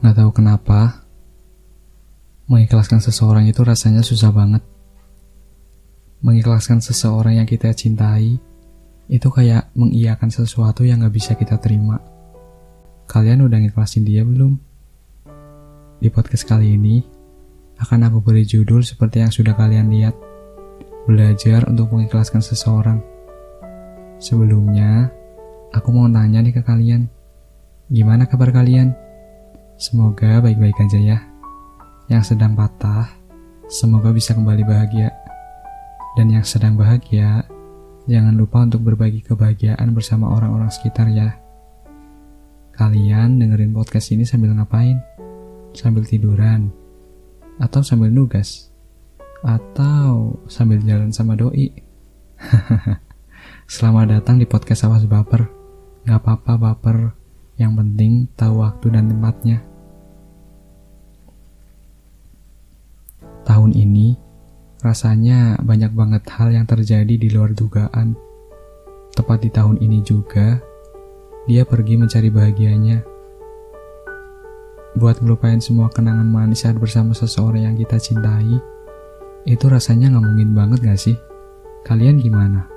Gak tahu kenapa, mengikhlaskan seseorang itu rasanya susah banget. Mengikhlaskan seseorang yang kita cintai, itu kayak mengiyakan sesuatu yang gak bisa kita terima. Kalian udah ngikhlasin dia belum? Di podcast kali ini, akan aku beri judul seperti yang sudah kalian lihat. Belajar untuk mengikhlaskan seseorang. Sebelumnya, aku mau nanya nih ke kalian. Gimana kabar kalian? Semoga baik-baik aja ya. Yang sedang patah, semoga bisa kembali bahagia. Dan yang sedang bahagia, jangan lupa untuk berbagi kebahagiaan bersama orang-orang sekitar ya. Kalian dengerin podcast ini sambil ngapain? Sambil tiduran? Atau sambil nugas? Atau sambil jalan sama doi? Selamat datang di podcast Awas Baper. Gak apa-apa baper, yang penting tahu waktu dan tempatnya. Tahun ini, rasanya banyak banget hal yang terjadi di luar dugaan. Tepat di tahun ini juga, dia pergi mencari bahagianya. Buat ngelupain semua kenangan manis saat bersama seseorang yang kita cintai, itu rasanya nggak mungkin banget gak sih? Kalian gimana?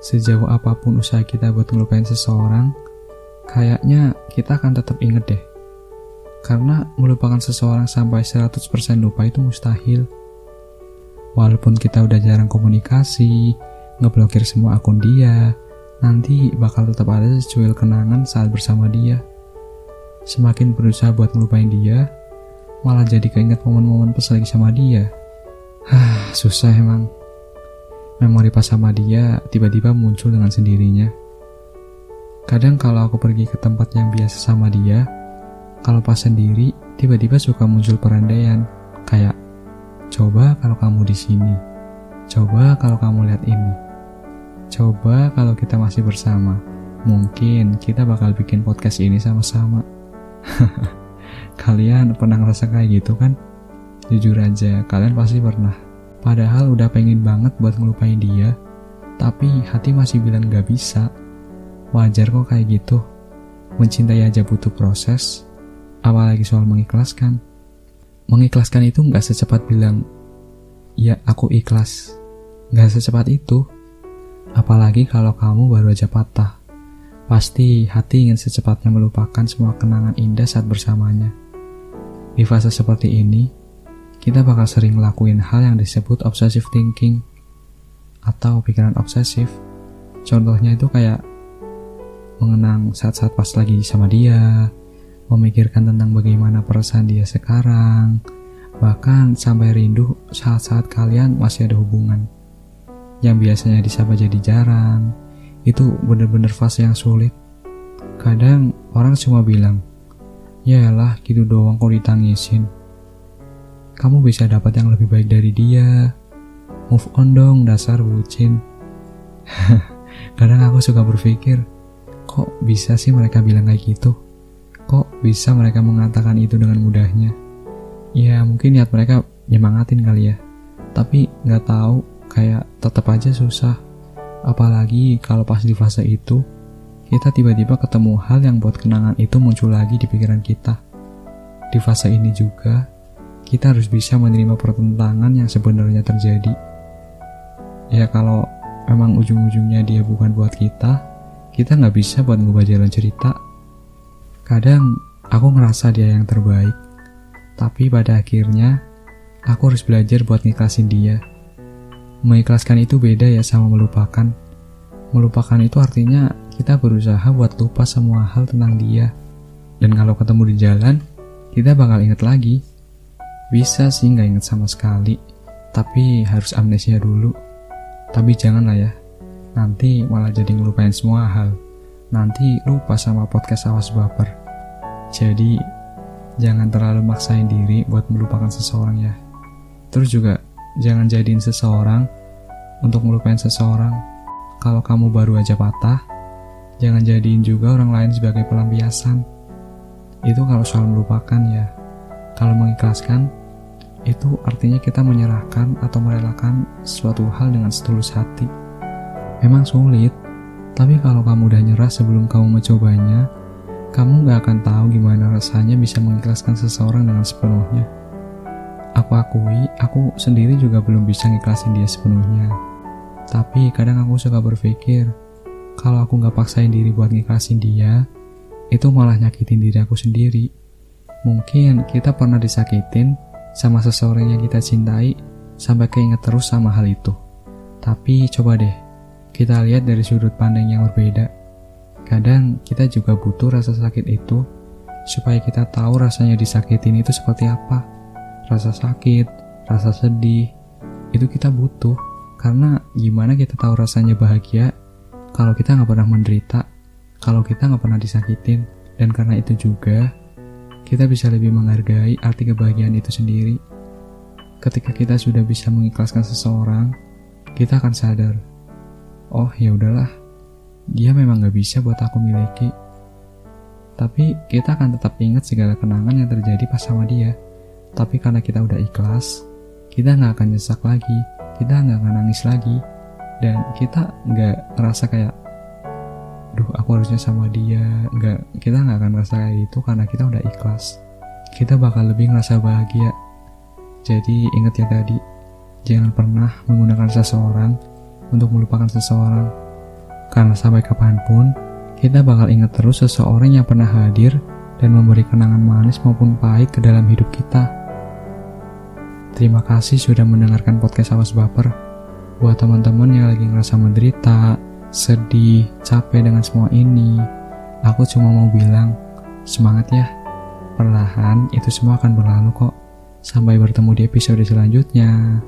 Sejauh apa pun usaha kita buat ngelupain seseorang, kayaknya kita akan tetap inget deh karena melupakan seseorang sampai 100% lupa itu mustahil. Walaupun kita udah jarang komunikasi, ngeblokir semua akun dia, nanti bakal tetap ada secuil kenangan saat bersama dia. Semakin berusaha buat ngelupain dia, malah jadi keinget momen-momen pas lagi sama dia. Hah, susah emang. Memori pas sama dia tiba-tiba muncul dengan sendirinya. Kadang kalau aku pergi ke tempat yang biasa sama dia, kalau pas sendiri, tiba-tiba suka muncul perandaian, kayak coba kalau kamu di sini, coba kalau kamu lihat ini, coba kalau kita masih bersama, mungkin kita bakal bikin podcast ini sama-sama. kalian pernah ngerasa kayak gitu kan? Jujur aja, kalian pasti pernah. Padahal udah pengen banget buat ngelupain dia, tapi hati masih bilang gak bisa. Wajar kok kayak gitu. Mencintai aja butuh proses, apalagi soal mengikhlaskan. Mengikhlaskan itu nggak secepat bilang, ya aku ikhlas. Nggak secepat itu. Apalagi kalau kamu baru aja patah. Pasti hati ingin secepatnya melupakan semua kenangan indah saat bersamanya. Di fase seperti ini, kita bakal sering ngelakuin hal yang disebut obsessive thinking atau pikiran obsesif. Contohnya itu kayak mengenang saat-saat pas lagi sama dia, memikirkan tentang bagaimana perasaan dia sekarang, bahkan sampai rindu saat-saat kalian masih ada hubungan. Yang biasanya disapa jadi jarang, itu bener-bener fase yang sulit. Kadang orang cuma bilang, Yalah gitu doang kok ditangisin. Kamu bisa dapat yang lebih baik dari dia. Move on dong dasar bucin. Kadang aku suka berpikir, kok bisa sih mereka bilang kayak gitu? Kok bisa mereka mengatakan itu dengan mudahnya? Ya mungkin niat mereka nyemangatin kali ya. Tapi nggak tahu kayak tetap aja susah. Apalagi kalau pas di fase itu, kita tiba-tiba ketemu hal yang buat kenangan itu muncul lagi di pikiran kita. Di fase ini juga, kita harus bisa menerima pertentangan yang sebenarnya terjadi. Ya kalau memang ujung-ujungnya dia bukan buat kita, kita nggak bisa buat ngubah jalan cerita Kadang aku ngerasa dia yang terbaik, tapi pada akhirnya aku harus belajar buat ngiklasin dia. Mengikhlaskan itu beda ya sama melupakan. Melupakan itu artinya kita berusaha buat lupa semua hal tentang dia. Dan kalau ketemu di jalan, kita bakal inget lagi. Bisa sih nggak inget sama sekali, tapi harus amnesia dulu. Tapi janganlah ya, nanti malah jadi ngelupain semua hal nanti lupa sama podcast awas baper. Jadi, jangan terlalu maksain diri buat melupakan seseorang ya. Terus juga, jangan jadiin seseorang untuk melupain seseorang. Kalau kamu baru aja patah, jangan jadiin juga orang lain sebagai pelampiasan. Itu kalau soal melupakan ya. Kalau mengikhlaskan, itu artinya kita menyerahkan atau merelakan suatu hal dengan setulus hati. Memang sulit, tapi kalau kamu udah nyerah sebelum kamu mencobanya, Kamu gak akan tahu gimana rasanya bisa mengikhlaskan seseorang dengan sepenuhnya. Aku akui, aku sendiri juga belum bisa ngiklasin dia sepenuhnya. Tapi kadang aku suka berpikir, kalau aku gak paksain diri buat ngiklasin dia, itu malah nyakitin diri aku sendiri. Mungkin kita pernah disakitin sama seseorang yang kita cintai sampai keinget terus sama hal itu. Tapi coba deh, kita lihat dari sudut pandang yang berbeda. Kadang kita juga butuh rasa sakit itu supaya kita tahu rasanya disakitin itu seperti apa. Rasa sakit, rasa sedih, itu kita butuh. Karena gimana kita tahu rasanya bahagia kalau kita nggak pernah menderita, kalau kita nggak pernah disakitin. Dan karena itu juga, kita bisa lebih menghargai arti kebahagiaan itu sendiri. Ketika kita sudah bisa mengikhlaskan seseorang, kita akan sadar, oh ya udahlah, dia memang gak bisa buat aku miliki. Tapi kita akan tetap ingat segala kenangan yang terjadi pas sama dia. Tapi karena kita udah ikhlas, kita gak akan nyesak lagi, kita gak akan nangis lagi, dan kita gak ngerasa kayak, duh aku harusnya sama dia, nggak kita nggak akan ngerasa kayak itu karena kita udah ikhlas. Kita bakal lebih ngerasa bahagia. Jadi ingat ya tadi, jangan pernah menggunakan seseorang untuk melupakan seseorang karena sampai kapan pun, kita bakal ingat terus seseorang yang pernah hadir dan memberi kenangan manis maupun pahit ke dalam hidup kita. Terima kasih sudah mendengarkan podcast Awas Baper. Buat teman-teman yang lagi ngerasa menderita, sedih, capek dengan semua ini, aku cuma mau bilang, semangat ya. Perlahan, itu semua akan berlalu kok. Sampai bertemu di episode selanjutnya.